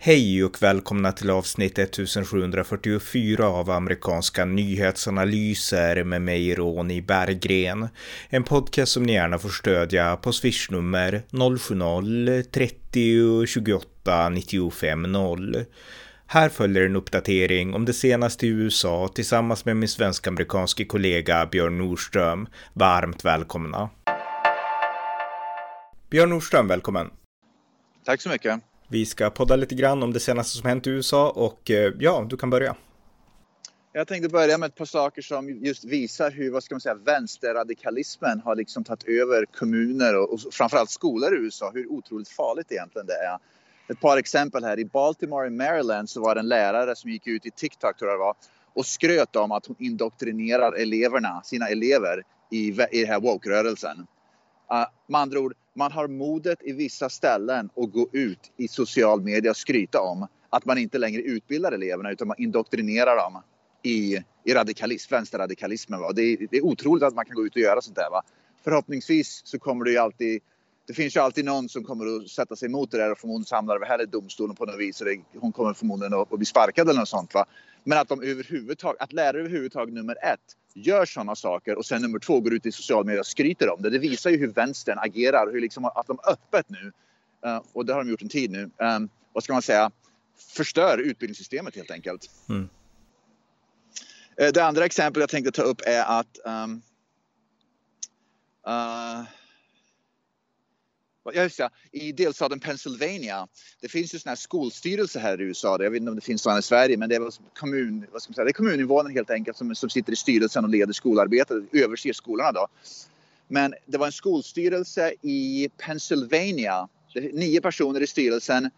Hej och välkomna till avsnitt 1744 av amerikanska nyhetsanalyser med mig Ronny Berggren. En podcast som ni gärna får stödja på swishnummer 070-30 28 95 0. Här följer en uppdatering om det senaste i USA tillsammans med min svensk-amerikanske kollega Björn Nordström. Varmt välkomna! Björn Nordström, välkommen! Tack så mycket! Vi ska podda lite grann om det senaste som hänt i USA och eh, ja, du kan börja. Jag tänkte börja med ett par saker som just visar hur, vad ska man säga, vänsterradikalismen har liksom tagit över kommuner och, och framförallt skolor i USA. Hur otroligt farligt egentligen det är. Ett par exempel här. I Baltimore i Maryland så var det en lärare som gick ut i TikTok tror jag det var och skröt om att hon indoktrinerar eleverna, sina elever i, i den här woke-rörelsen. Uh, med andra ord, man har modet i vissa ställen att gå ut i social media och skryta om att man inte längre utbildar eleverna utan man indoktrinerar dem i, i radikalism, vänsterradikalismen. Va? Det, är, det är otroligt att man kan gå ut och göra sånt där. Va? Förhoppningsvis så kommer det ju alltid det finns ju alltid någon som kommer att sätta sig emot det där och förmodligen samlar det här i domstolen på något vis. Och det, hon kommer förmodligen att, att bli sparkad eller något sånt. Va? Men att de överhuvudtaget, att lärare överhuvudtaget nummer ett gör sådana saker och sen nummer två går ut i social media och skryter om det. Det visar ju hur vänstern agerar, hur liksom att de öppet nu, uh, och det har de gjort en tid nu, um, vad ska man säga, förstör utbildningssystemet helt enkelt. Mm. Uh, det andra exempel jag tänkte ta upp är att um, uh, just ja, i delstaten Pennsylvania. Det finns ju sådana här skolstyrelser här i USA. Jag vet inte om det finns sådana i Sverige, men det är, kommun, vad ska man säga, det är kommuninvånare helt enkelt som, som sitter i styrelsen och leder skolarbetet, överser skolorna då. Men det var en skolstyrelse i Pennsylvania. Det är nio personer i styrelsen.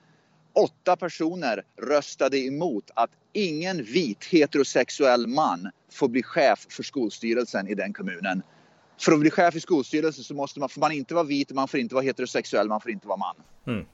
Åtta personer röstade emot att ingen vit heterosexuell man får bli chef för skolstyrelsen i den kommunen för att bli chef i skolstyrelsen så måste man, får man inte vara vit, man får inte vara heterosexuell, man får inte vara man. Mm.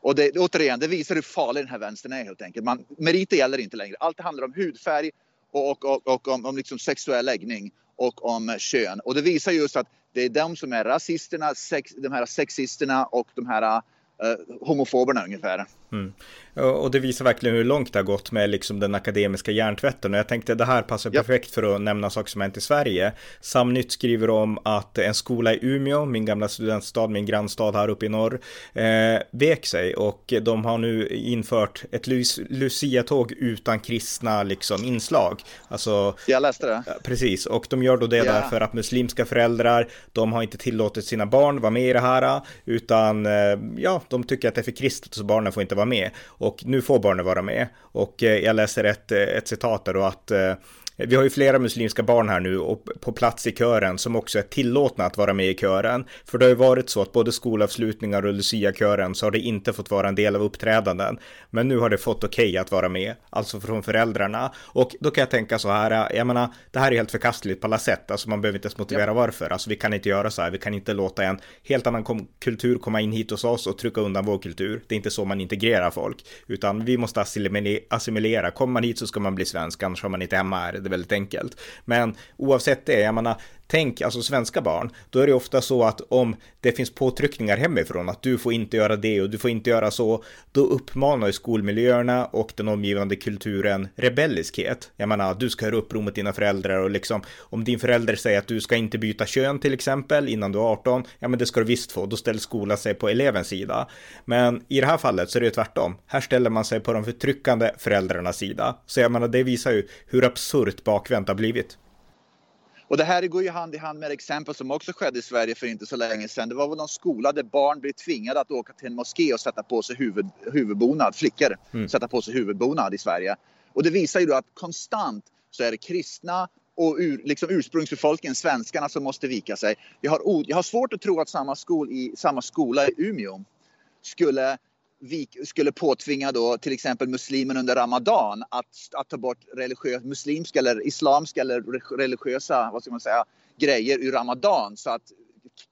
Och det, återigen, det visar hur farlig den här vänstern är helt enkelt. Man, meriter gäller inte längre. Allt handlar om hudfärg och, och, och, och om, om liksom sexuell läggning och om kön. Och det visar just att det är de som är rasisterna, sex, de här sexisterna och de här uh, homofoberna ungefär. Mm. Och det visar verkligen hur långt det har gått med liksom den akademiska hjärntvätten. Och jag tänkte det här passar yep. perfekt för att nämna saker som hänt i Sverige. Samnytt skriver om att en skola i Umeå, min gamla studentstad, min grannstad här uppe i norr, eh, vek sig och de har nu infört ett Lucia-tåg utan kristna liksom inslag. Alltså, jag läste det. Precis, och de gör då det yeah. därför att muslimska föräldrar, de har inte tillåtit sina barn vara med i det här, utan eh, ja, de tycker att det är för kristet så barnen får inte vara vara med. Och nu får barnen vara med. Och eh, jag läser ett, eh, ett citat där då att eh, vi har ju flera muslimska barn här nu och på plats i kören som också är tillåtna att vara med i kören. För det har ju varit så att både skolavslutningar och Lucia-kören så har det inte fått vara en del av uppträdanden. Men nu har det fått okej okay att vara med, alltså från föräldrarna. Och då kan jag tänka så här, jag menar, det här är helt förkastligt på alla sätt. Alltså man behöver inte ens motivera ja. varför. Alltså vi kan inte göra så här, vi kan inte låta en helt annan kom kultur komma in hit hos oss och trycka undan vår kultur. Det är inte så man integrerar folk, utan vi måste assimilera. Kommer man hit så ska man bli svensk, annars har man inte hemma här väldigt enkelt. Men oavsett det, jag menar, tänk alltså svenska barn, då är det ofta så att om det finns påtryckningar hemifrån att du får inte göra det och du får inte göra så, då uppmanar ju skolmiljöerna och den omgivande kulturen rebelliskhet. Jag menar, du ska höra uppror mot dina föräldrar och liksom om din förälder säger att du ska inte byta kön till exempel innan du är 18, ja men det ska du visst få, då ställer skolan sig på elevens sida. Men i det här fallet så är det ju tvärtom. Här ställer man sig på de förtryckande föräldrarnas sida. Så jag menar, det visar ju hur absurt bakvänt har blivit. Och det här går ju hand i hand med exempel som också skedde i Sverige för inte så länge sedan. Det var väl någon skola där barn blev tvingade att åka till en moské och sätta på sig huvud, huvudbonad, flickor mm. sätta på sig huvudbonad i Sverige. Och det visar ju då att konstant så är det kristna och ur, liksom ursprungsbefolkningen, svenskarna, som måste vika sig. Jag har, jag har svårt att tro att samma, skol i, samma skola i Umeå skulle skulle påtvinga då till exempel muslimen under Ramadan att, att ta bort religiös, muslimska eller islamska eller religiösa vad ska man säga, grejer ur Ramadan så att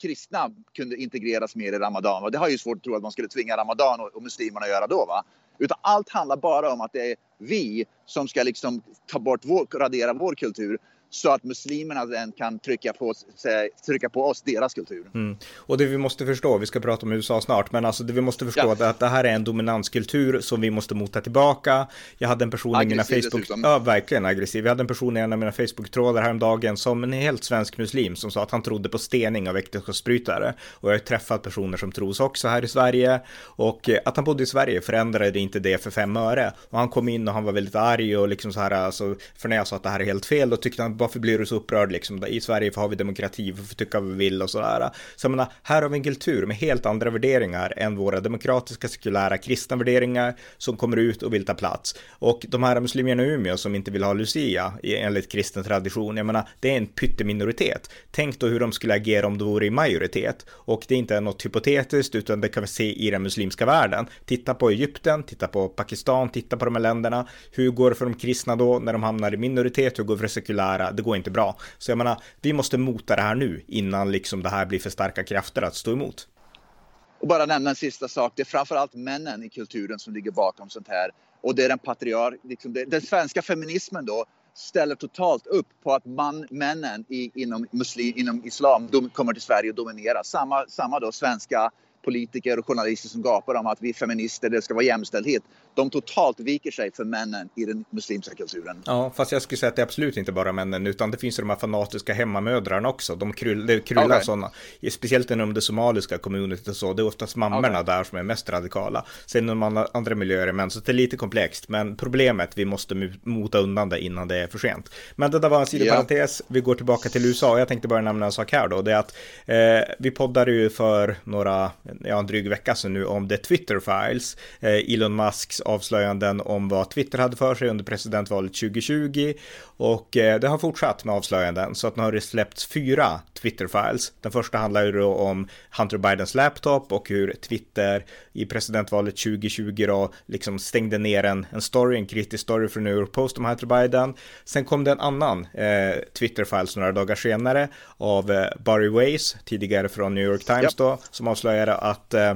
kristna kunde integreras mer i Ramadan. Och det har ju svårt att tro att man skulle tvinga Ramadan och, och muslimerna att göra då. Va? Utan allt handlar bara om att det är vi som ska liksom ta bort vår, radera vår kultur så att muslimerna sen kan trycka på, trycka på oss deras kultur. Mm. Och det vi måste förstå, vi ska prata om USA snart, men alltså det vi måste förstå ja. att det här är en dominanskultur som vi måste mota tillbaka. Jag hade en person aggressiv i mina Facebook, dessutom. ja verkligen aggressiv. Jag hade en person i en av mina Facebook-trådar häromdagen som en helt svensk muslim som sa att han trodde på stening av äktenskapsbrytare. Och jag har träffat personer som tros också här i Sverige och att han bodde i Sverige förändrade inte det för fem öre. Och han kom in och han var väldigt arg och liksom så här, alltså, för när jag sa att det här är helt fel, då tyckte han varför blir du så upprörd liksom? I Sverige har vi demokrati, vi får tycka vad vi vill och sådär. Så jag menar, här har vi en kultur med helt andra värderingar än våra demokratiska, sekulära, kristna värderingar som kommer ut och vill ta plats. Och de här muslimerna i Umeå som inte vill ha Lucia enligt kristen tradition, jag menar, det är en pytteminoritet. Tänk då hur de skulle agera om det vore i majoritet. Och det är inte något hypotetiskt, utan det kan vi se i den muslimska världen. Titta på Egypten, titta på Pakistan, titta på de här länderna. Hur går det för de kristna då när de hamnar i minoritet? Hur går det för det sekulära? Det går inte bra. Så jag menar, vi måste mota det här nu innan liksom det här blir för starka krafter att stå emot. Och bara nämna en sista sak. Det är framförallt männen i kulturen som ligger bakom sånt här. Och det är den patriark, liksom det, den svenska feminismen då ställer totalt upp på att man, männen i, inom, muslim, inom islam de kommer till Sverige och dominerar. Samma, samma då svenska politiker och journalister som gapar om att vi är feminister, det ska vara jämställdhet. De totalt viker sig för männen i den muslimska kulturen. Ja, fast jag skulle säga att det är absolut inte bara männen, utan det finns ju de här fanatiska hemmamödrarna också. De kryll, det kryllar okay. sådana, speciellt inom det somaliska communityt och så. Det är oftast mammorna okay. där som är mest radikala. Sen inom andra miljöer är män, så det är lite komplext. Men problemet, vi måste mota undan det innan det är för sent. Men det där var en sidoparentes. Ja. Vi går tillbaka till USA. Jag tänkte bara nämna en sak här då. Det är att eh, vi poddade ju för några ja, en dryg vecka sedan nu om The Twitter Files. Eh, Elon Musks avslöjanden om vad Twitter hade för sig under presidentvalet 2020 och eh, det har fortsatt med avslöjanden så att nu har det släppts fyra Twitter Files. Den första handlar ju då om Hunter Bidens laptop och hur Twitter i presidentvalet 2020 då liksom stängde ner en, en story, en kritisk story från New York Post om Hunter Biden. Sen kom det en annan eh, Twitter Files några dagar senare av eh, Barry Weiss, tidigare från New York Times då, som avslöjade att eh,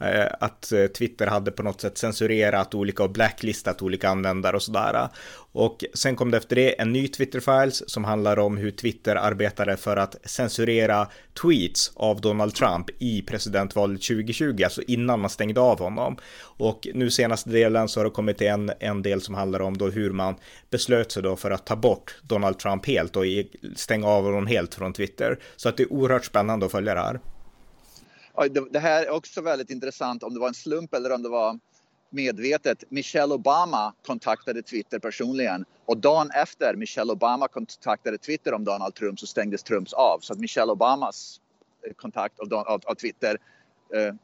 Eh, att eh, Twitter hade på något sätt censurerat olika och blacklistat olika användare och sådär. Och sen kom det efter det en ny Twitter-files som handlar om hur Twitter arbetade för att censurera tweets av Donald Trump i presidentvalet 2020, alltså innan man stängde av honom. Och nu senaste delen så har det kommit en, en del som handlar om då hur man beslöt sig då för att ta bort Donald Trump helt och stänga av honom helt från Twitter. Så att det är oerhört spännande att följa det här. Det här är också väldigt intressant om det var en slump eller om det var medvetet. Michelle Obama kontaktade Twitter personligen och dagen efter Michelle Obama kontaktade Twitter om Donald Trump så stängdes Trumps av. Så att Michelle Obamas eh, kontakt av, av, av Twitter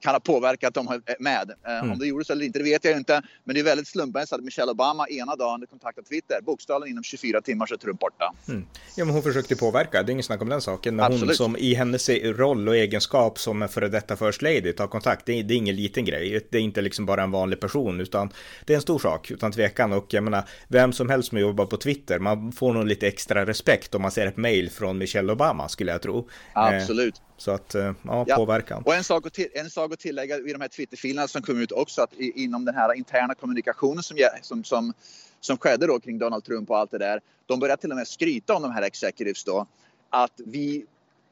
kan ha påverkat dem med. Eh, mm. Om det gjorde så eller inte, det vet jag inte. Men det är väldigt slumpmässigt att Michelle Obama ena dagen kontaktade Twitter. Bokstavligen inom 24 timmar så är Trump borta. Mm. Ja, men hon försökte påverka. Det är inget snack om den saken. Men hon som i hennes roll och egenskap som före detta First Lady tar kontakt. Det är, det är ingen liten grej. Det är inte liksom bara en vanlig person, utan det är en stor sak utan tvekan. Och jag menar, vem som helst som jobbar på Twitter, man får nog lite extra respekt om man ser ett mail från Michelle Obama, skulle jag tro. Eh, Absolut. Eh, så att, ja, ja, påverkan. Och en sak, att en sak att tillägga i de här Twitterfilerna som kom ut också att i, inom den här interna kommunikationen som, som, som, som skedde då kring Donald Trump och allt det där. De började till och med skryta om de här executives då. Att vi,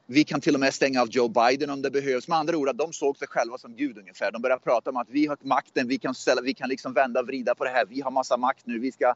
vi kan till och med stänga av Joe Biden om det behövs. Med andra ord att de såg sig själva som Gud ungefär. De började prata om att vi har makten, vi kan, ställa, vi kan liksom vända och vrida på det här. Vi har massa makt nu, vi ska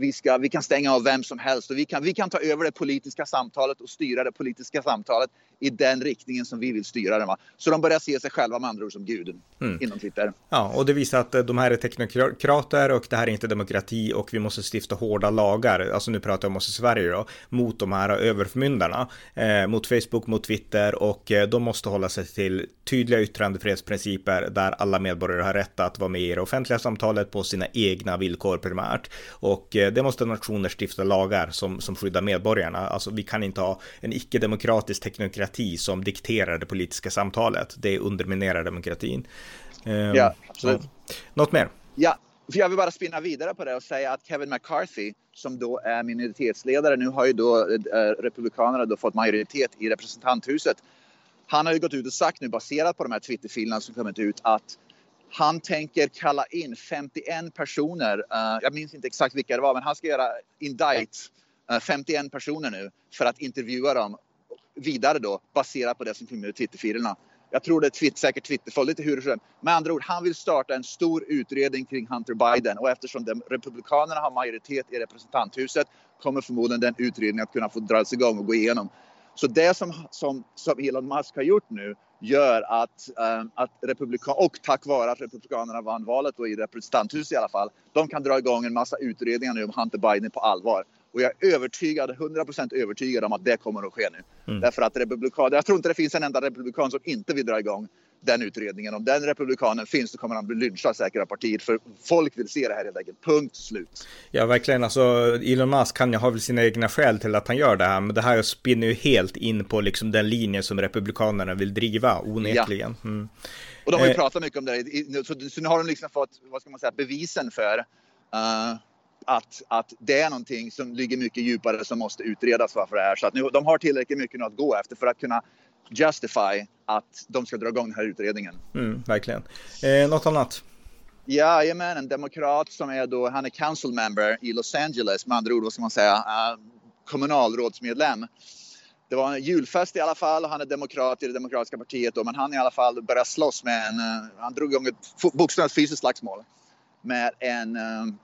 vi, ska, vi kan stänga av vem som helst och vi kan, vi kan ta över det politiska samtalet och styra det politiska samtalet i den riktningen som vi vill styra det. Va? Så de börjar se sig själva med andra ord som guden mm. inom Twitter. Ja, och det visar att eh, de här är teknokrater och det här är inte demokrati och vi måste stifta hårda lagar, alltså nu pratar jag om oss i Sverige då, mot de här överförmyndarna, eh, mot Facebook, mot Twitter och eh, de måste hålla sig till tydliga yttrandefrihetsprinciper där alla medborgare har rätt att vara med i det offentliga samtalet på sina egna villkor primärt. Och eh, det måste nationer stifta lagar som, som skyddar medborgarna. Alltså vi kan inte ha en icke-demokratisk teknokrati som dikterar det politiska samtalet. Det underminerar demokratin. Ehm, ja, absolut. Så, något mer? Ja, för jag vill bara spinna vidare på det och säga att Kevin McCarthy som då är minoritetsledare, nu har ju då eh, Republikanerna då fått majoritet i representanthuset. Han har ju gått ut och sagt nu baserat på de här Twitterfilerna som kommit ut att han tänker kalla in 51 personer. Uh, jag minns inte exakt vilka det var, men han ska göra indict eh, 51 personer nu för att intervjua dem vidare då baserat på det som kommer ur Twitterfilerna. Jag tror det är twitt, säkert Twitterfolk, lite hur som Med andra ord, han vill starta en stor utredning kring Hunter Biden och eftersom de, Republikanerna har majoritet i representanthuset kommer förmodligen den utredningen att kunna få dras igång och gå igenom. Så det som, som, som Elon Musk har gjort nu gör att, äh, att republikan och tack vare att republikanerna vann valet och i representanthuset i alla fall, de kan dra igång en massa utredningar nu om Hunter Biden på allvar. Och jag är övertygad, 100% övertygad om att det kommer att ske nu. Mm. Därför att republikaner, jag tror inte det finns en enda republikan som inte vill dra igång den utredningen. Om den republikanen finns så kommer han bli lynchad säkert av partiet. För folk vill se det här helt enkelt. Punkt slut. Ja, verkligen. Alltså, Elon Musk kan ju ha väl sina egna skäl till att han gör det här. Men det här spinner ju helt in på liksom den linje som republikanerna vill driva, onekligen. Ja. Mm. Och de har ju eh. pratat mycket om det. Så, så nu har de liksom fått, vad ska man säga, bevisen för uh, att, att det är någonting som ligger mycket djupare som måste utredas varför det är så att nu, de har tillräckligt mycket att gå efter för att kunna justify att de ska dra igång den här utredningen. Mm, verkligen. Eh, något annat? Jajamän, en demokrat som är då, han är council member i Los Angeles, med andra ord, vad ska man säga, uh, kommunalrådsmedlem. Det var en julfest i alla fall och han är demokrat i det demokratiska partiet då, men han i alla fall började slåss med en, uh, han drog igång ett bokstavligt fysiskt slagsmål med en, uh,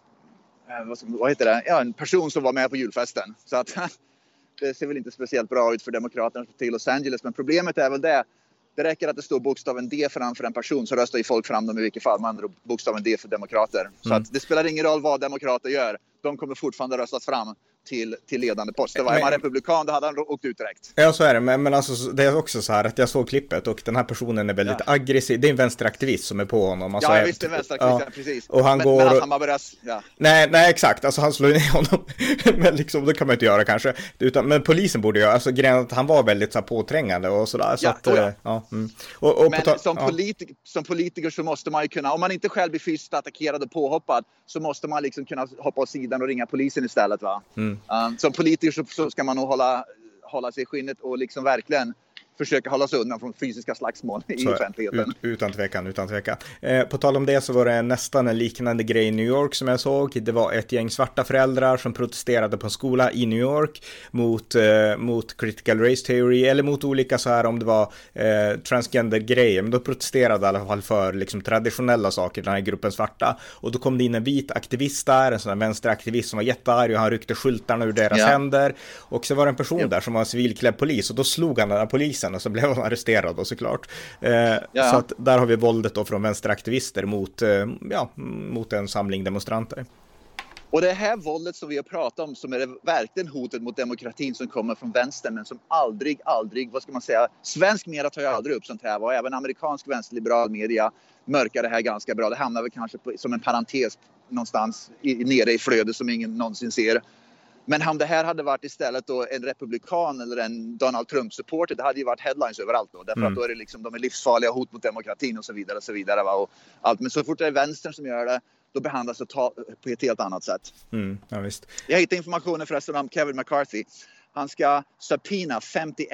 vad, vad, heter det, ja, en person som var med på julfesten. Så att det ser väl inte speciellt bra ut för Demokraterna till Los Angeles, men problemet är väl det det räcker att det står bokstaven D framför en person så röstar ju folk fram dem i vilket fall. Man bokstaven D för demokrater. Mm. Så att det spelar ingen roll vad demokrater gör. De kommer fortfarande röstas fram till, till ledande poster. Var man republikan då hade han åkt ut direkt. Ja så är det, men, men alltså, det är också så här att jag såg klippet och den här personen är väldigt ja. aggressiv. Det är en vänsteraktivist som är på honom. Alltså, ja, visst, en vänsteraktivist, ja. precis. Och han men, går... Men att han bara börjar, ja. Nej, nej exakt, alltså han slår ner honom. men liksom, det kan man inte göra kanske. Utan, men polisen borde göra, alltså grejen att han var väldigt så här, påträngande och sådär. Så ja, att, ja. ja mm. och, och men ta, som, politiker, som politiker så måste man ju kunna, om man inte själv blir fysiskt attackerad och påhoppad, så måste man liksom kunna hoppa åt sidan och ringa polisen istället. Va? Mm. Mm. Um, som politiker politiker så, så ska man nog hålla, hålla sig i skinnet och liksom verkligen försöka hålla sig undan från fysiska slagsmål i så, offentligheten. Ut, utan tvekan, utan tvekan. Eh, på tal om det så var det nästan en liknande grej i New York som jag såg. Det var ett gäng svarta föräldrar som protesterade på en skola i New York mot, eh, mot critical race theory eller mot olika så här om det var eh, transgender-grejer. Men då protesterade i alla fall för liksom traditionella saker, den här gruppen svarta. Och då kom det in en vit aktivist där, en sån här vänsteraktivist som var jättearg och han ryckte skyltarna ur deras ja. händer. Och så var det en person ja. där som var en civilklädd polis och då slog han den här polisen polisen och så blev han arresterad då såklart. Eh, ja. Så att där har vi våldet då från vänsteraktivister mot, eh, ja, mot en samling demonstranter. Och det här våldet som vi har pratat om som är det verkligen hotet mot demokratin som kommer från vänster men som aldrig, aldrig, vad ska man säga, svensk media tar ju aldrig upp sånt här och även amerikansk vänsterliberal media mörkar det här ganska bra. Det hamnar väl kanske på, som en parentes någonstans i, nere i flödet som ingen någonsin ser. Men om det här hade varit istället då en republikan eller en Donald Trump-supporter, det hade ju varit headlines överallt då. Därför mm. att då är det liksom, de är livsfarliga hot mot demokratin och så vidare. Och så vidare va? Och allt. Men så fort det är vänstern som gör det, då behandlas det på ett helt annat sätt. Mm, ja, visst. Jag hittade informationen förresten om Kevin McCarthy. Han ska subpoena 51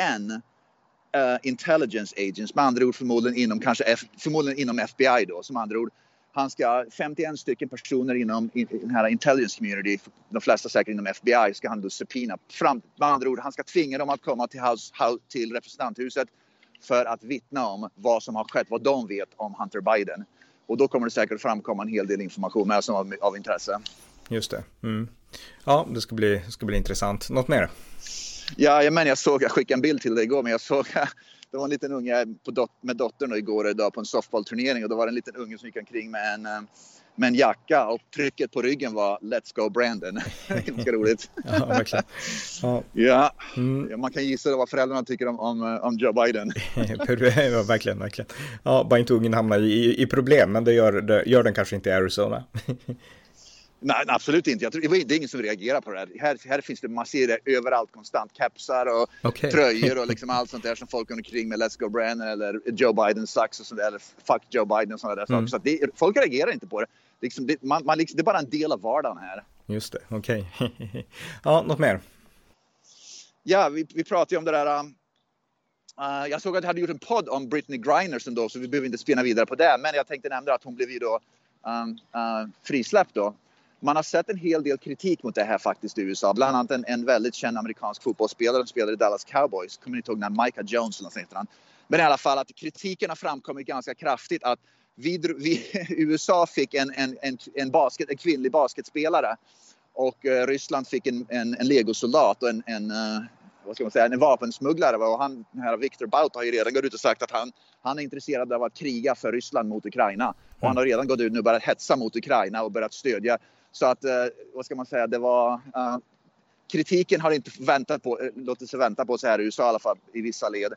uh, intelligence agents, med andra ord förmodligen inom, kanske F, förmodligen inom FBI då, som andra ord han ska, 51 stycken personer inom i, den här intelligence community, de flesta säkert inom FBI, ska han då subpoena. Fram, med andra ord, han ska tvinga dem att komma till, house, till representanthuset för att vittna om vad som har skett, vad de vet om Hunter Biden. Och då kommer det säkert framkomma en hel del information med som av, av intresse. Just det. Mm. Ja, det ska bli, ska bli intressant. Något mer? Ja, men jag såg, jag skickade en bild till dig igår, men jag såg det var en liten unge på dot, med dottern igår idag på en softballturnering och då var det en liten unge som gick omkring med en, eh, med en jacka och trycket på ryggen var Let's go Brandon. Ganska roligt. ja, verkligen. Ja. Ja. Mm. Man kan gissa vad föräldrarna tycker om, om, eh, om Joe Biden. ja, verkligen, verkligen. Ja, bara inte ungen hamnar i, i problem, men det gör, det gör den kanske inte i Arizona. Nej, absolut inte. Jag tror, det är ingen som reagerar på det här. Här, här finns det massor överallt konstant. Kepsar och okay. tröjor och liksom allt sånt där som folk går omkring med. Let's go Brandon eller Joe Biden sucks och sånt där. Eller fuck Joe Biden och sådana där mm. saker. Så det, folk reagerar inte på det. Liksom, det, man, man liksom, det är bara en del av vardagen här. Just det, okej. Okay. ja, något mer? Ja, vi, vi pratade ju om det där. Uh, jag såg att du hade gjort en podd om Britney Griner då, så vi behöver inte spinna vidare på det. Men jag tänkte nämna att hon blev ju då um, uh, frisläppt då man har sett en hel del kritik mot det här faktiskt i USA. Bland annat en, en väldigt känd amerikansk fotbollsspelare som spelade i Dallas Cowboys. Kommer inte ihåg när Micah Jones eller något heter han. Men i alla fall att kritiken har framkommit ganska kraftigt att vi, vi, USA fick en, en, en, en, basket, en kvinnlig basketspelare och uh, Ryssland fick en, en, en legosoldat och en, en, uh, vad ska man säga, en vapensmugglare. Och han, här Viktor Baut har ju redan gått ut och sagt att han, han är intresserad av att kriga för Ryssland mot Ukraina. Och han har redan gått ut nu och börjat hetsa mot Ukraina och börjat stödja. Så att, eh, vad ska man säga, det var... Eh, kritiken har inte väntat på, eh, låtit sig vänta på sig här i USA i alla fall i vissa led.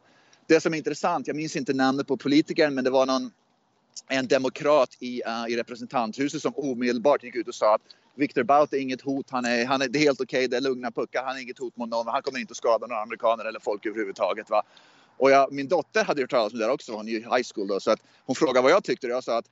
Det som är intressant, jag minns inte namnet på politikern, men det var någon en demokrat i, uh, i representanthuset som omedelbart gick ut och sa att Victor Bout är inget hot. Han är, han är, det är helt okej. Okay, det är lugna puckar. Han är inget hot mot någon. Han kommer inte att skada några amerikaner eller folk överhuvudtaget. Va? Och jag, min dotter hade hört talas om det där också. Hon är i high school då. Så att hon frågade vad jag tyckte. Och jag sa att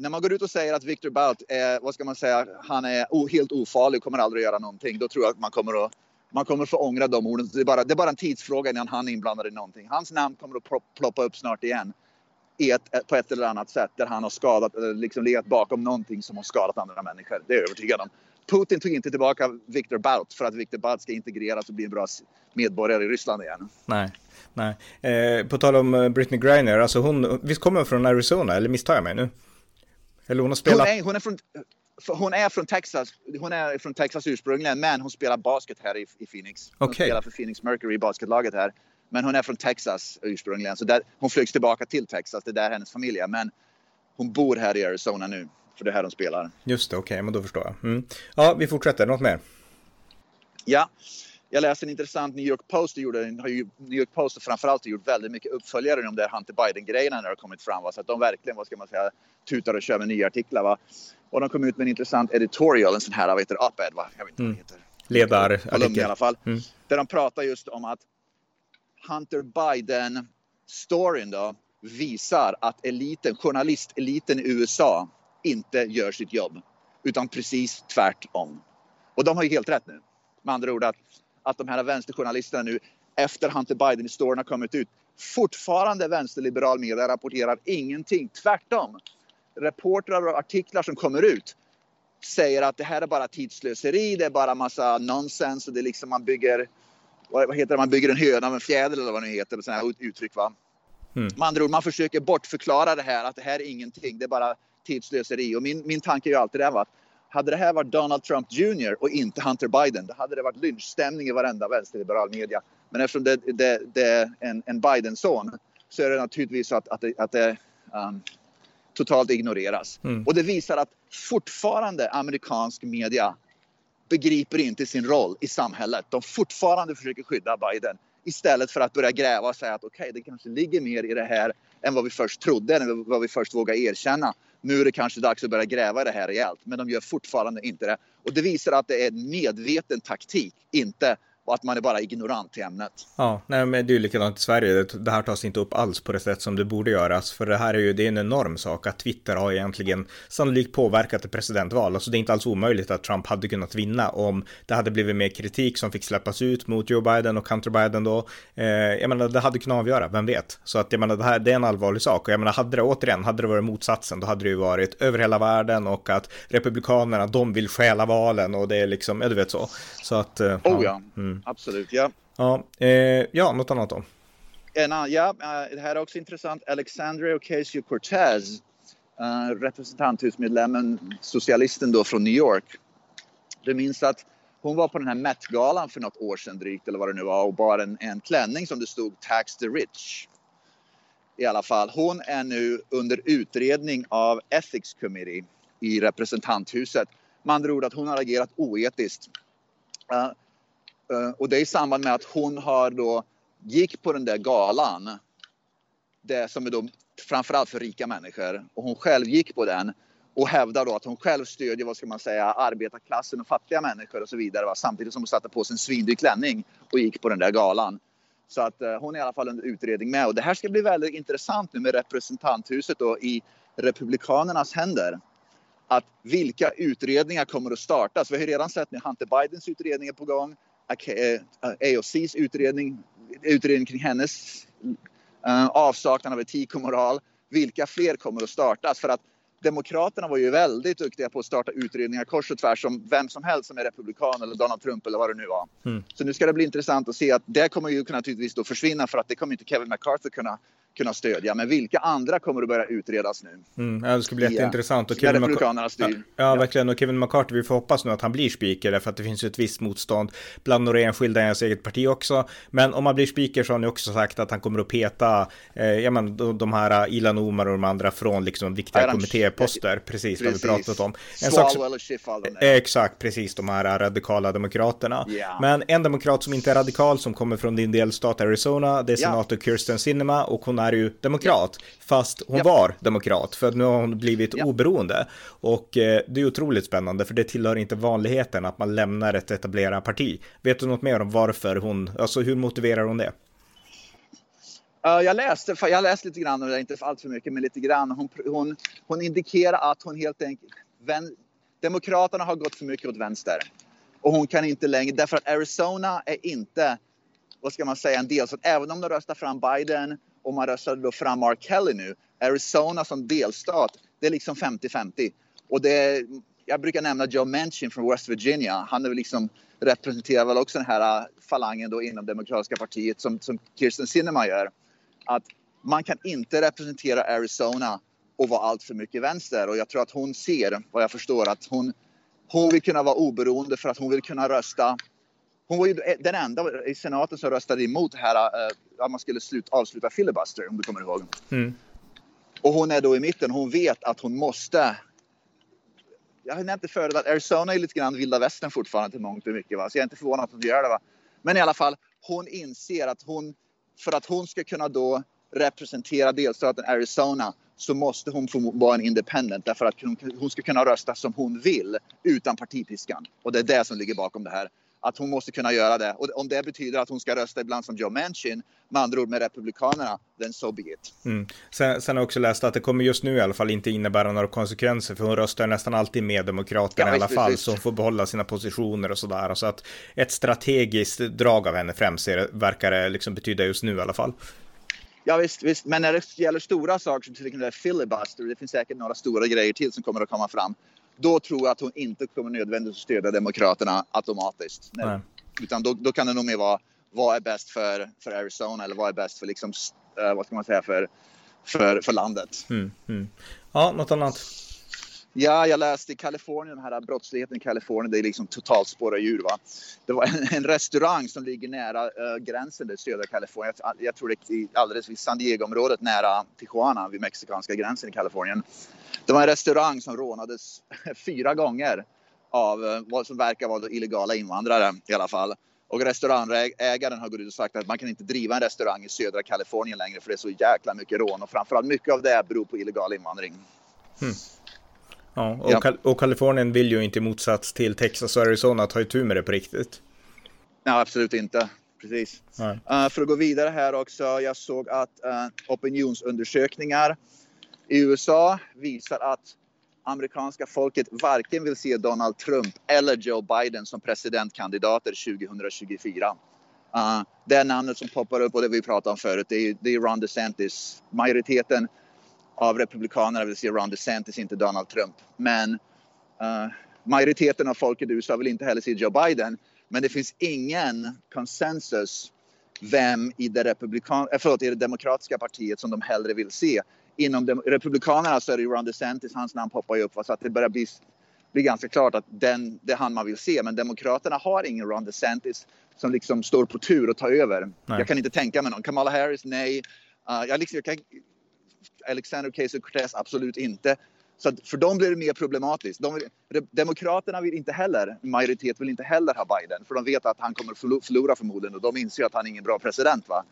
när man går ut och säger att Victor Bout är, vad ska man säga, han är o, helt ofarlig och kommer aldrig att göra någonting. Då tror jag att man kommer att man kommer få ångra de orden. Det är, bara, det är bara en tidsfråga innan han är inblandad i någonting. Hans namn kommer att ploppa upp snart igen ett, på ett eller annat sätt där han har skadat eller liksom legat bakom någonting som har skadat andra människor. Det är jag övertygad om. Putin tog inte tillbaka Viktor Bout för att Viktor Bout ska integreras och bli en bra medborgare i Ryssland igen. Nej, nej. Eh, på tal om eh, Britney Griner, alltså hon, visst kommer hon från Arizona, eller misstar jag mig nu? Eller hon har spelat... Hon är, hon är från, hon är från Texas. Hon är från Texas ursprungligen, men hon spelar basket här i, i Phoenix. Hon okay. spelar för Phoenix Mercury, basketlaget här. Men hon är från Texas ursprungligen, så där, hon flygs tillbaka till Texas. Det är där hennes familj är. Men hon bor här i Arizona nu, för det är här hon spelar. Just det, okej, okay, men då förstår jag. Mm. Ja, vi fortsätter. Något mer? Ja, jag läste en intressant New York Post. Gjorde, New York Post har framförallt gjort väldigt mycket uppföljare om det Hunter Biden-grejerna när det har kommit fram. Va? Så att de verkligen, vad ska man säga, tutar och kör med nya artiklar. Va? Och de kom ut med en intressant editorial, en sån här, vad heter up-ed, va? Jag vet inte mm. vad det heter. Ledarartikel. i alla fall. Mm. Där de pratar just om att Hunter Biden-storyn då visar att eliten, journalisteliten i USA inte gör sitt jobb. Utan precis tvärtom. Och de har ju helt rätt nu. Med andra ord att, att de här vänsterjournalisterna nu efter Hunter Biden-historien har kommit ut fortfarande vänsterliberal media rapporterar ingenting. Tvärtom. Reportrar och artiklar som kommer ut säger att det här är bara tidslöseri, det är bara massa nonsens och det är liksom man bygger vad heter det, man bygger en höna av en fjäder eller vad det heter, sådana här uttryck va. Mm. Med andra ord, man försöker bortförklara det här, att det här är ingenting, det är bara tidslöseri. Och min, min tanke är ju alltid det, va? Hade det här varit Donald Trump Jr och inte Hunter Biden, då hade det varit lynchstämning i varenda vänsterliberal media. Men eftersom det, det, det är en, en Biden-son så är det naturligtvis att, att det, att det um, totalt ignoreras. Mm. Och det visar att fortfarande amerikansk media begriper inte sin roll i samhället. De fortfarande försöker skydda Biden istället för att börja gräva och säga att okej, okay, det kanske ligger mer i det här än vad vi först trodde, än vad vi först vågade erkänna. Nu är det kanske dags att börja gräva i det här rejält, men de gör fortfarande inte det. Och det visar att det är en medveten taktik, inte och att man är bara ignorant till ämnet. Ja, nej, men det är ju likadant i Sverige. Det här tas inte upp alls på det sätt som det borde göras. För det här är ju det är en enorm sak att Twitter har egentligen sannolikt påverkat ett presidentval. Alltså det är inte alls omöjligt att Trump hade kunnat vinna om det hade blivit mer kritik som fick släppas ut mot Joe Biden och Hunter Biden då. Eh, jag menar, det hade kunnat avgöra, vem vet? Så att jag menar, det här det är en allvarlig sak. Och jag menar, hade det återigen, hade det varit motsatsen, då hade det ju varit över hela världen och att republikanerna, de vill stjäla valen och det är liksom, ja du vet så. Så att... Eh, oh ja, mm. Absolut, ja. Ja, eh, ja, något annat då? En, ja, uh, det här är också intressant. Alexandria Ocasio-Cortez, uh, representanthusmedlemmen, socialisten då från New York. Du minns att hon var på den här Met-galan för något år sedan drygt, eller vad det nu var, och bar en, en klänning som det stod Tax the Rich. I alla fall, hon är nu under utredning av Ethics Committee i representanthuset. Med andra ord att hon har agerat oetiskt. Uh, Eh, Eh, och det är i samband med att hon har då gick på den där galan. Det som är då framförallt för rika människor. Och hon själv gick på den och hävdar då att hon själv stödjer, vad ska man säga, arbetarklassen och fattiga människor och så vidare. Va? Samtidigt som hon satte på sig en svindyr klänning och gick på den där galan. Så att eh, hon är i alla fall under utredning med. Och det här ska bli väldigt intressant nu med representanthuset då i Republikanernas händer. Att vilka utredningar kommer att startas? Vi har ju redan sett nu Hunter Bidens utredning är på gång. AOCs utredning, utredning kring hennes uh, avsaknad av etik och moral. Vilka fler kommer att startas? För att Demokraterna var ju väldigt duktiga på att starta utredningar kors och tvärs om vem som helst som är republikan eller Donald Trump eller vad det nu var. Mm. Så nu ska det bli intressant att se att det kommer ju naturligtvis då försvinna för att det kommer inte Kevin McCarthy kunna kunna stödja. Men vilka andra kommer att börja utredas nu? Mm, det ska bli jätteintressant. Och Kevin Republikanerna styr. Ja, ja, verkligen. Och Kevin McCarthy, vi får hoppas nu att han blir speaker, därför att det finns ett visst motstånd bland några enskilda i hans eget parti också. Men om han blir speaker så har han ju också sagt att han kommer att peta, eh, ja men de, de här Ilan Omar och de andra från liksom viktiga ja, kommittéposter. Precis, precis, det har vi pratat om. En sak som, eh, exakt, precis, de här radikala demokraterna. Yeah. Men en demokrat som inte är radikal, som kommer från din delstat Arizona, det är senator yeah. Kirsten Sinema och hon är ju demokrat, fast hon ja. var demokrat, för nu har hon blivit ja. oberoende. Och eh, det är otroligt spännande, för det tillhör inte vanligheten att man lämnar ett etablerat parti. Vet du något mer om varför hon, alltså hur motiverar hon det? Uh, jag läste, jag läste lite grann, inte allt för mycket, men lite grann. Hon, hon, hon indikerar att hon helt enkelt, vän, Demokraterna har gått för mycket åt vänster. Och hon kan inte längre, därför att Arizona är inte, vad ska man säga, en delstat. Även om de röstar fram Biden och man röstade då fram Mark Kelly nu. Arizona som delstat, det är liksom 50-50. Och det, jag brukar nämna Joe Manchin från West Virginia. Han är liksom, representerar väl också den här äh, falangen då inom Demokratiska partiet som, som Kirsten Sinema gör. Att man kan inte representera Arizona och vara allt för mycket vänster. Och jag tror att hon ser, vad jag förstår, att hon, hon vill kunna vara oberoende för att hon vill kunna rösta hon var ju den enda i senaten som röstade emot här, uh, att man skulle slut, avsluta filibuster, om du kommer ihåg. Mm. Och hon är då i mitten. Hon vet att hon måste. Jag har nämnt det förut att Arizona är lite grann vilda västern fortfarande till mångt och mycket. Va? Så jag är inte förvånad att hon gör det. Va? Men i alla fall, hon inser att hon, för att hon ska kunna då representera delstaten Arizona så måste hon få vara en independent därför att hon, hon ska kunna rösta som hon vill utan partipiskan. Och det är det som ligger bakom det här att hon måste kunna göra det. Och om det betyder att hon ska rösta ibland som Joe Manchin, med andra ord med Republikanerna, then so be it. Mm. Sen, sen har jag också läst att det kommer just nu i alla fall inte innebära några konsekvenser, för hon röstar nästan alltid med Demokraterna ja, i alla visst, fall, visst. så hon får behålla sina positioner och sådär. Så att ett strategiskt drag av henne främst verkar det liksom betyda just nu i alla fall. Ja visst, visst, men när det gäller stora saker som till exempel filibuster, det finns säkert några stora grejer till som kommer att komma fram då tror jag att hon inte kommer nödvändigt att stödja Demokraterna automatiskt. Nej. Utan då, då, kan det nog mer vara vad är bäst för, för Arizona eller vad är bäst för, liksom, uh, vad ska man säga, för, för, för landet. Mm, mm. Ja, något annat? Ja, jag läste i Kalifornien, den här brottsligheten i Kalifornien, det är liksom totalt spåra djur. Va? Det var en, en restaurang som ligger nära uh, gränsen i södra Kalifornien. Jag, jag, tror det är alldeles vid San Diego-området nära Tijuana, vid mexikanska gränsen i Kalifornien. Det var en restaurang som rånades fyra gånger av uh, vad som verkar vara illegala invandrare i alla fall. Och restaurangägaren har gått ut och sagt att man kan inte driva en restaurang i södra Kalifornien längre för det är så jäkla mycket rån och framförallt mycket av det beror på illegal invandring. Hmm. Ja, och, ja. Kal och Kalifornien vill ju inte i motsats till Texas och Arizona ta itu med det på riktigt. Nej, absolut inte. Precis. Uh, för att gå vidare här också. Jag såg att uh, opinionsundersökningar i USA visar att amerikanska folket varken vill se Donald Trump eller Joe Biden som presidentkandidater 2024. Uh, det namnet som poppar upp och det vi pratade om förut, det är, det är Ron DeSantis. Majoriteten av republikanerna vill se Ron DeSantis, inte Donald Trump. Men uh, majoriteten av folket i USA vill inte heller se Joe Biden. Men det finns ingen konsensus vem i det, republikan äh, förlåt, i det demokratiska partiet som de hellre vill se. Inom de, republikanerna så är det Ron DeSantis, hans namn poppar ju upp. Så att det börjar bli, bli ganska klart att den, det är han man vill se. Men demokraterna har ingen Ron DeSantis som liksom står på tur och tar över. Nej. Jag kan inte tänka mig någon. Kamala Harris, nej. Uh, jag, liksom, jag kan Alexander Ocasio-Cortez absolut inte. Så för dem blir det mer problematiskt. De, demokraterna vill inte heller, majoritet vill inte heller ha Biden för de vet att han kommer förlora förmodligen och de inser att han är ingen bra president. Va?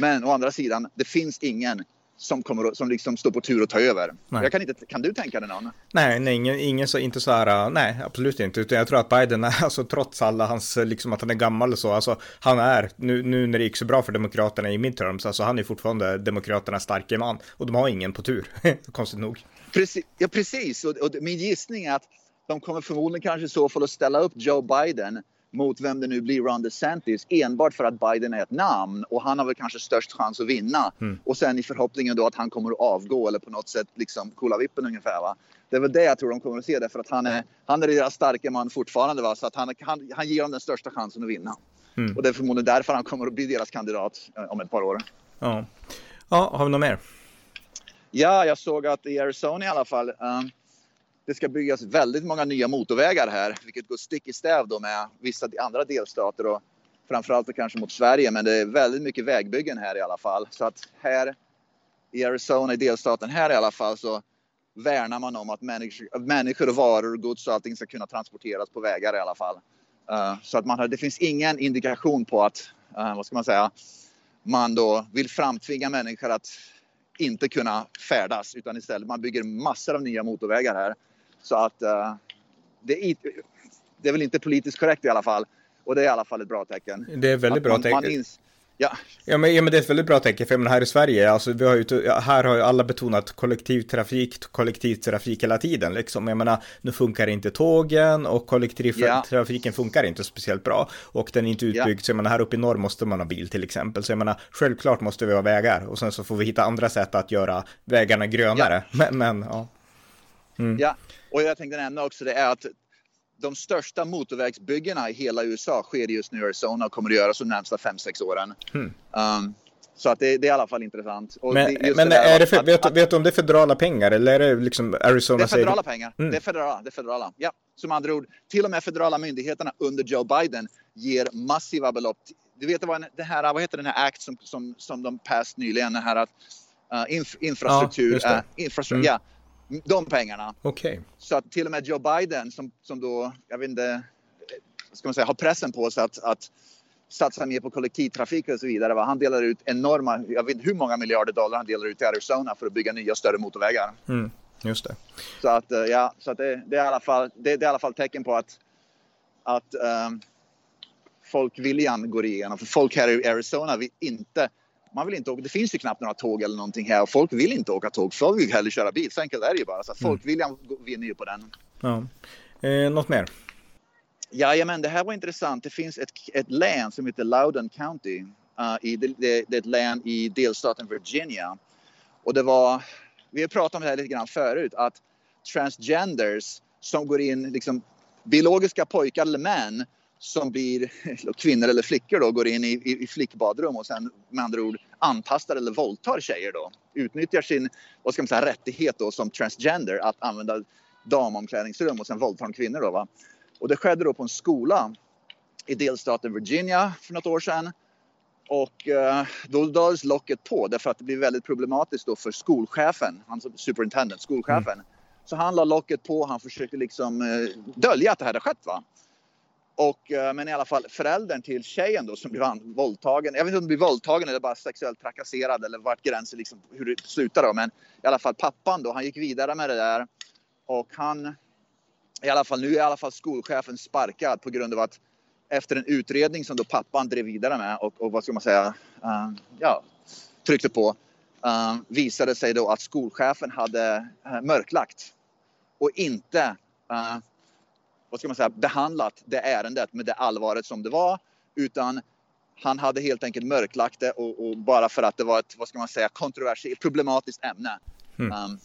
Men å andra sidan, det finns ingen som, kommer, som liksom står på tur att ta över. Jag kan, inte, kan du tänka dig någon? Nej, nej ingen, ingen så, inte så här, nej, absolut inte. Utan jag tror att Biden, är, alltså trots alla hans, liksom att han är gammal och så, alltså han är, nu, nu när det gick så bra för Demokraterna i midterms, alltså han är fortfarande Demokraternas starke man. Och de har ingen på tur, konstigt nog. Precis, ja, precis. Och, och min gissning är att de kommer förmodligen kanske i så fall att ställa upp Joe Biden mot vem det nu blir, Ron DeSantis, enbart för att Biden är ett namn och han har väl kanske störst chans att vinna. Mm. Och sen i förhoppningen då att han kommer att avgå eller på något sätt liksom coola vippen ungefär. Va? Det är väl det jag tror de kommer att se därför att han är, han är deras starka man fortfarande. Va? Så att han, han, han ger dem den största chansen att vinna. Mm. Och det är förmodligen därför han kommer att bli deras kandidat eh, om ett par år. Ja, ja har vi något mer? Ja, jag såg att i Arizona i alla fall um, det ska byggas väldigt många nya motorvägar här, vilket går stick i stäv då med vissa andra delstater och framförallt och kanske mot Sverige. Men det är väldigt mycket vägbyggen här i alla fall. Så att här i Arizona, i delstaten här i alla fall, så värnar man om att människor, människor och varor, gods och allting ska kunna transporteras på vägar i alla fall. Uh, så att man har, det finns ingen indikation på att, uh, vad ska man säga, man då vill framtvinga människor att inte kunna färdas utan istället man bygger massor av nya motorvägar här så att uh, det, är, det är väl inte politiskt korrekt i alla fall. Och det är i alla fall ett bra tecken. Det är väldigt bra tecken. Ja. Ja, men, ja, men det är ett väldigt bra tecken, för här i Sverige, alltså, vi har ju, här har ju alla betonat kollektivtrafik, kollektivtrafik hela tiden. Liksom. Jag menar, nu funkar inte tågen och kollektivtrafiken ja. funkar inte speciellt bra. Och den är inte utbyggd, ja. så jag menar, här uppe i norr måste man ha bil till exempel. Så jag menar, självklart måste vi ha vägar och sen så får vi hitta andra sätt att göra vägarna grönare. Ja. Men, men ja. Mm. Ja, och jag tänkte nämna också det är att de största motorvägsbyggena i hela USA sker just nu i Arizona och kommer att göras de närmsta 5-6 åren. Mm. Um, så att det, det, är i alla fall intressant. Och men men det är det för, att, vet, att, vet, du om det är federala pengar eller är det liksom Arizona? Det är federala säger... pengar. Mm. Det är federala. Det är federala. Ja, som andra ord, till och med federala myndigheterna under Joe Biden ger massiva belopp. Du vet vad, det här, vad heter den här act som, som, som de passed nyligen? Den här uh, inf, infrastruktur. Ja, uh, infrastruktur mm. ja de pengarna. Okay. Så att till och med Joe Biden som, som då, jag vet inte, ska man säga, har pressen på sig att, att satsa mer på kollektivtrafik och så vidare. Han delar ut enorma, jag vet inte hur många miljarder dollar han delar ut till Arizona för att bygga nya större motorvägar. Mm, just det. Så att, eh, ja, så att det, det, är i alla fall, det, det, är i alla fall tecken på att, att um, folkviljan går igenom. För folk här i Arizona vill inte man vill inte åka. Det finns ju knappt några tåg eller någonting här och folk vill inte åka tåg. Folk vill hellre köra bil. Så enkelt är det ju bara. Så att mm. folkviljan vinner ju på den. Ja. Eh, något mer? Jajamän, det här var intressant. Det finns ett, ett län som heter Loudoun County. Uh, i, det, det, det, är ett län i delstaten Virginia. Och det var, vi har pratat om det här lite grann förut, att transgenders som går in, liksom biologiska pojkar eller män som blir kvinnor eller flickor då går in i, i, i flickbadrum och sen med andra ord antastar eller våldtar tjejer då. Utnyttjar sin vad ska man säga, rättighet då som transgender att använda damomklädningsrum och sen våldtar de kvinnor då va. Och det skedde då på en skola i delstaten Virginia för något år sedan. Och eh, då lades locket på därför att det blev väldigt problematiskt då för skolchefen, han som superintendent, skolchefen. Mm. Så han la locket på, han försökte liksom eh, dölja att det hade skett va. Och, eh, men i alla fall föräldern till tjejen då som blev våldtagen. Jag vet inte om hon blev våldtagen eller bara sexuellt trakasserad eller vart gränsen liksom, hur det slutar då. Men i alla fall pappan då, han gick vidare med det där. Och han, i alla fall nu är i alla fall skolchefen sparkad på grund av att efter en utredning som då pappan drev vidare med och, och vad ska man säga, uh, ja, tryckte på. Uh, visade sig då att skolchefen hade uh, mörklagt och inte vad ska man säga, behandlat det ärendet med det allvaret som det var. Utan han hade helt enkelt mörklagt det och, och bara för att det var ett, vad ska man säga, kontroversiellt, problematiskt ämne. Mm. Um,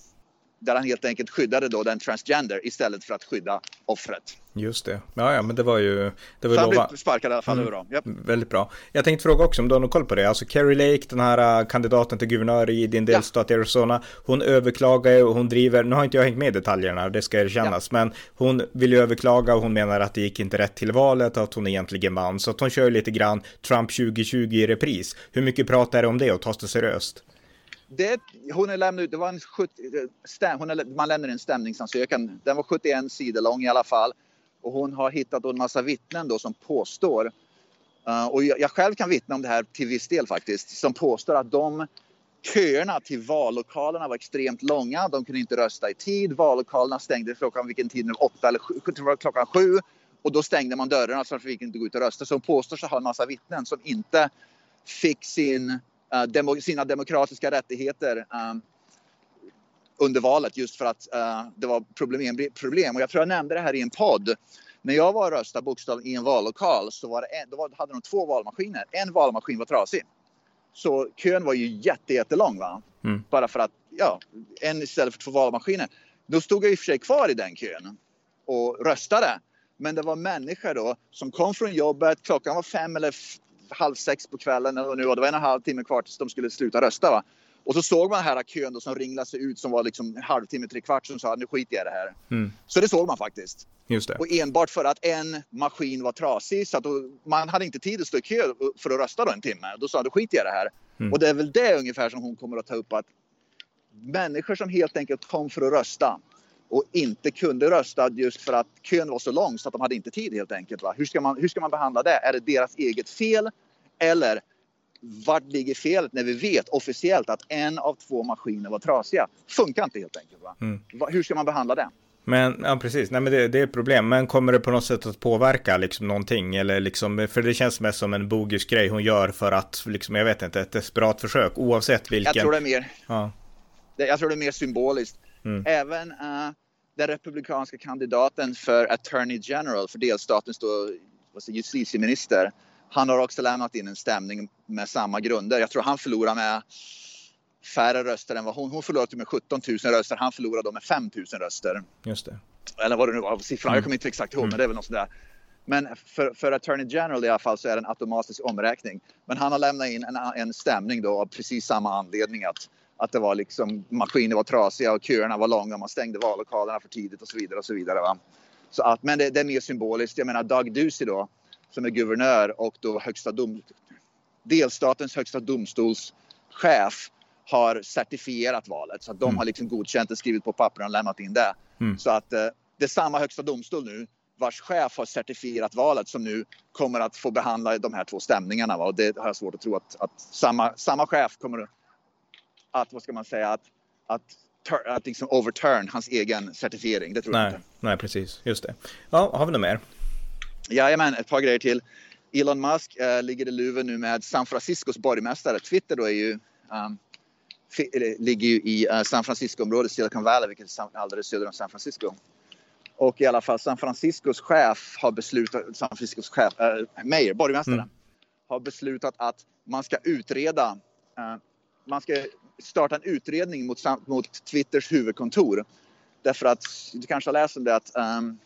där han helt enkelt skyddade då den transgender istället för att skydda offret. Just det. Ja, ja, men det var ju... Det var så han blev sparkad i alla fall. Mm. Yep. Väldigt bra. Jag tänkte fråga också om du har någon koll på det. Alltså Kerry Lake, den här äh, kandidaten till guvernör i din delstat ja. Arizona. Hon överklagar och hon driver, nu har inte jag hängt med i detaljerna, det ska erkännas, ja. men hon vill ju överklaga och hon menar att det gick inte rätt till valet och att hon egentligen vann. Så att hon kör lite grann Trump 2020 i repris. Hur mycket pratar det om det och tas det seriöst? Det, hon är lämnat ut, det var en 70, stäm, hon är, man lämnade en stämningsansökan. Den var 71 sidor lång i alla fall. Och hon har hittat en massa vittnen då som påstår, uh, och jag, jag, själv kan vittna om det här till viss del faktiskt, som påstår att de köerna till vallokalerna var extremt långa. De kunde inte rösta i tid. Vallokalerna stängde klockan vilken tid nu? Åtta eller sju, klockan sju. Och då stängde man dörrarna så att de fick inte gå ut och rösta. Så hon påstår sig ha en massa vittnen som inte fick sin sina demokratiska rättigheter um, under valet just för att uh, det var problem, problem. Och jag tror jag nämnde det här i en podd När jag var och röstade bokstavligen i en vallokal så var en, då hade de två valmaskiner. En valmaskin var trasig. Så kön var ju jätte, jättelång. Va? Mm. Bara för att, ja, en istället för två valmaskiner. Då stod jag i och för sig kvar i den kön och röstade. Men det var människor då som kom från jobbet. Klockan var fem eller halv sex på kvällen eller nu och det var en och en halv timme kvar tills de skulle sluta rösta. Va? Och så såg man den här kön då som ringlade sig ut som var liksom en halvtimme, tre kvart som sa nu skiter jag i det här. Mm. Så det såg man faktiskt. Just det. Och enbart för att en maskin var trasig så att då, man hade inte tid att stå i kö för att rösta då en timme. Då sa du skiter jag i det här. Mm. Och det är väl det ungefär som hon kommer att ta upp att människor som helt enkelt kom för att rösta och inte kunde rösta just för att kön var så lång så att de hade inte tid helt enkelt. Va? Hur, ska man, hur ska man behandla det? Är det deras eget fel? Eller vart ligger felet när vi vet officiellt att en av två maskiner var trasiga? Funkar inte helt enkelt. Va? Mm. Hur ska man behandla det? Men ja, precis, nej men det, det är ett problem. Men kommer det på något sätt att påverka liksom någonting? Eller liksom, för det känns mest som en bogus grej hon gör för att, liksom, jag vet inte, ett desperat försök oavsett vilken. Jag tror det är mer, ja. jag tror det är mer symboliskt. Mm. Även uh, den republikanska kandidaten för Attorney General för delstatens då, justitieminister. Han har också lämnat in en stämning med samma grunder. Jag tror han förlorar med färre röster än vad hon. Hon förlorade med 17 000 röster. Han förlorade då med 5 000 röster. Just det. Eller vad det nu var siffran. Mm. Jag kommer inte exakt ihåg, mm. men det är väl något sådär. Men för, för Attorney General i alla fall så är det en automatisk omräkning. Men han har lämnat in en, en stämning då av precis samma anledning att att det var liksom maskiner var trasiga och köerna var långa. Man stängde vallokalerna för tidigt och så vidare och så vidare. Va? Så att, men det, det är mer symboliskt. Jag menar Doug Ducey då som är guvernör och då högsta dom, delstatens högsta domstols chef har certifierat valet så att de mm. har liksom godkänt det, skrivit på papper och lämnat in det. Mm. Så att eh, det är samma högsta domstol nu vars chef har certifierat valet som nu kommer att få behandla de här två stämningarna. Va? Och det har jag svårt att tro att, att samma, samma chef kommer att, vad ska man säga, att, att, att liksom overturn hans egen certifiering. Det tror nej, jag inte. Nej, precis. Just det. Ja, har vi något mer? Jajamän, ett par grejer till. Elon Musk äh, ligger i luven nu med San Franciscos borgmästare. Twitter då är ju, um, ligger ju i uh, San Francisco-området, Silicon Valley, vilket är alldeles söder om San Francisco. Och i alla fall San Franciscos chef har beslutat, San Franciscos chef, äh, mayor, borgmästaren, mm. har beslutat att man ska utreda, uh, man ska starta en utredning mot, mot Twitters huvudkontor. Därför att, du kanske har läst om det att um,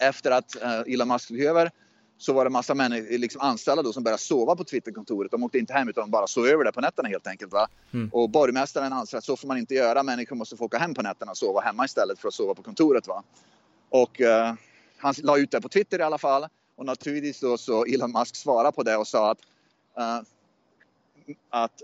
efter att uh, Elon Musk tog över så var det massa människor, liksom anställda då, som började sova på Twitterkontoret. De åkte inte hem utan de bara sov över där på nätterna helt enkelt. Va? Mm. Och borgmästaren anser att så får man inte göra. Människor måste få åka hem på nätterna och sova hemma istället för att sova på kontoret. Va? Och uh, han la ut det på Twitter i alla fall. Och naturligtvis då så Elon Musk svarade på det och sa att, uh, att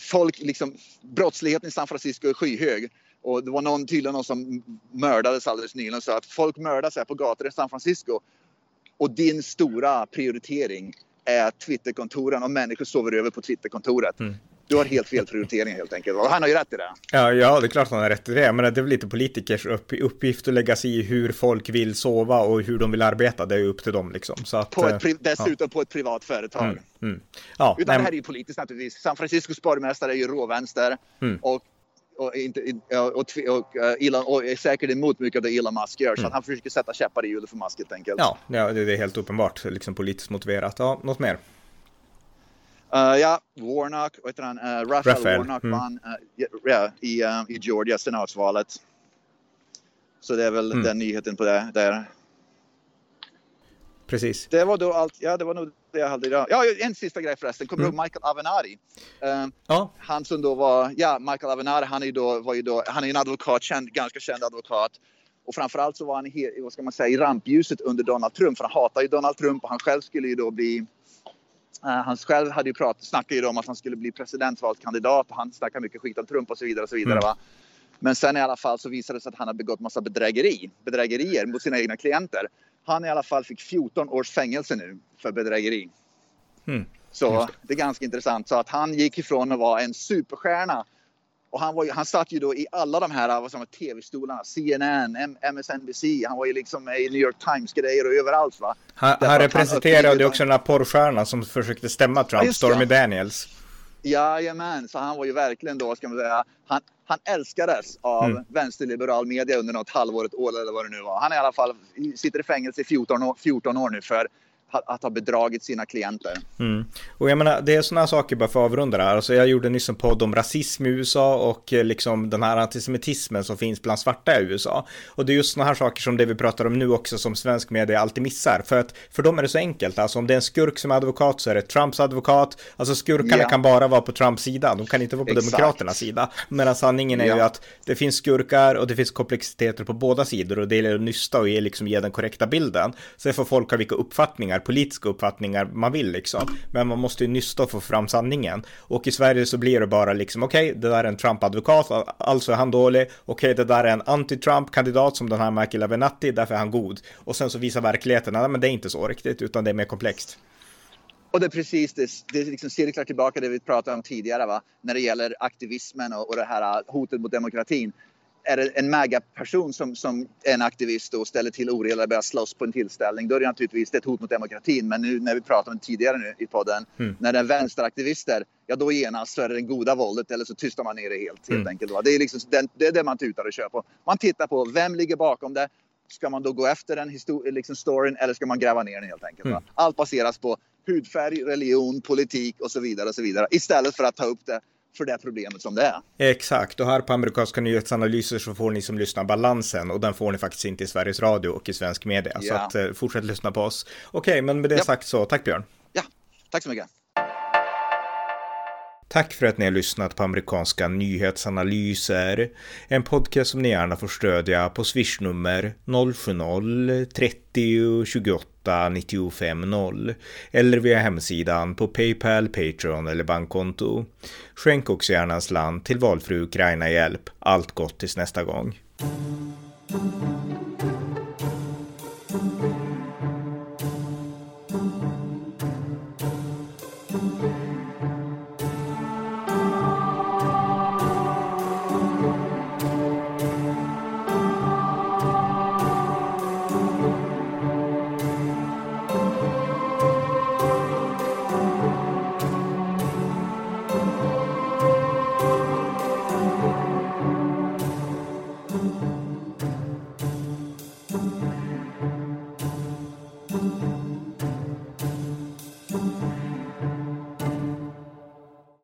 folk, liksom, brottsligheten i San Francisco är skyhög. Och det var någon, tydligen någon som mördades alldeles nyligen och sa att folk mördas här på gator i San Francisco. Och din stora prioritering är Twitterkontoren och människor sover över på Twitterkontoret. Mm. Du har helt fel prioritering helt enkelt. Och han har ju rätt i det. Ja, ja, det är klart han har rätt i det. Men det är väl lite politikers upp, uppgift att lägga sig i hur folk vill sova och hur de vill arbeta. Det är ju upp till dem liksom. Så att, på ett, eh, dessutom ja. på ett privat företag. Mm, mm. Ja, Utan nej, det här är ju politiskt naturligtvis. San Franciscos borgmästare är ju råvänster. Mm. Och och, inte, och, och, och, eh, Elon, och är säkert emot mycket av det Elon Musk gör. Mm. Så att han försöker sätta käppar i hjulet för Musk helt enkelt. Ja, ja det är helt uppenbart liksom politiskt motiverat. Ja, något mer? Uh, ja, Warnock, vad heter han? Uh, Raphael, Raphael, Warnock mm. vann uh, ja, i, uh, i Georgia, senatsvalet. Så det är väl mm. den nyheten på det där. Precis. Det var då allt, ja det var nog det jag hade idag. Ja, en sista grej förresten. Kommer mm. du ihåg Michael Avenari? Uh, ja. Han som då var, ja Michael Avenari, han är ju då, var ju då, han är en advokat, känd, ganska känd advokat. Och framförallt så var han i, vad ska man säga, i rampljuset under Donald Trump, för han hatar ju Donald Trump och han själv skulle ju då bli han själv hade ju pratat, snackade ju om att han skulle bli presidentvalskandidat och han snackade mycket skit om Trump och så vidare. Och så vidare mm. va? Men sen i alla fall så visade det sig att han har begått massa bedrägeri, bedrägerier mot sina egna klienter. Han i alla fall fick 14 års fängelse nu för bedrägeri. Mm. Så det är ganska intressant. Så att han gick ifrån att vara en superstjärna och han, var han satt ju då i alla de här tv-stolarna, CNN, MSNBC, han var ju liksom i New York Times-grejer och överallt va. Han, han representerade ju också den här porrstjärnan som försökte stämma Trump, ja, Stormy Daniels. Jajamän, så han var ju verkligen då, ska man säga, han, han älskades av mm. vänsterliberal media under något halvår, ett år eller vad det nu var. Han är i alla fall sitter i fängelse i 14 år, 14 år nu för att ha bedragit sina klienter. Mm. Och jag menar, det är sådana saker bara för att avrunda det här. Alltså jag gjorde nyss en podd om rasism i USA och eh, liksom den här antisemitismen som finns bland svarta i USA. Och det är just sådana här saker som det vi pratar om nu också som svensk media alltid missar. För att för dem är det så enkelt. Alltså om det är en skurk som är advokat så är det Trumps advokat. Alltså skurkarna yeah. kan bara vara på Trumps sida. De kan inte vara på Exakt. Demokraternas sida. Medan sanningen är yeah. ju att det finns skurkar och det finns komplexiteter på båda sidor och det gäller att nysta och ge, liksom, ge den korrekta bilden. Sen får folk ha vilka uppfattningar politiska uppfattningar man vill liksom. Men man måste ju nysta och få fram sanningen. Och i Sverige så blir det bara liksom, okej, okay, det där är en Trump-advokat, alltså är han dålig. Okej, okay, det där är en anti-Trump-kandidat som den här Michael Avenatti, därför är han god. Och sen så visar verkligheten, nej men det är inte så riktigt, utan det är mer komplext. Och det är precis det, det liksom cirklar tillbaka det vi pratade om tidigare va? när det gäller aktivismen och, och det här äh, hotet mot demokratin är det en MAGA-person som, som är en aktivist och ställer till oreda eller börjar slåss på en tillställning, då är det naturligtvis ett hot mot demokratin. Men nu när vi pratar om det tidigare nu i podden, mm. när det är vänsteraktivister, ja då genast så är det det goda våldet eller så tystar man ner det helt, helt mm. enkelt. Det är, liksom, det är det man tutar och kör på. Man tittar på vem ligger bakom det. Ska man då gå efter den liksom storyn eller ska man gräva ner den helt enkelt? Mm. Allt baseras på hudfärg, religion, politik och så vidare och så vidare. Istället för att ta upp det för det problemet som det är. Exakt, och här på amerikanska nyhetsanalyser så får ni som lyssnar balansen och den får ni faktiskt inte i Sveriges Radio och i svensk media. Ja. Så att, eh, fortsätt lyssna på oss. Okej, okay, men med det ja. sagt så, tack Björn. Ja, tack så mycket. Tack för att ni har lyssnat på amerikanska nyhetsanalyser. En podcast som ni gärna får stödja på swishnummer 070-30 28 95 0 eller via hemsidan på Paypal, Patreon eller bankkonto. Skänk också gärna en slant till valfri Ukraina-hjälp. Allt gott tills nästa gång.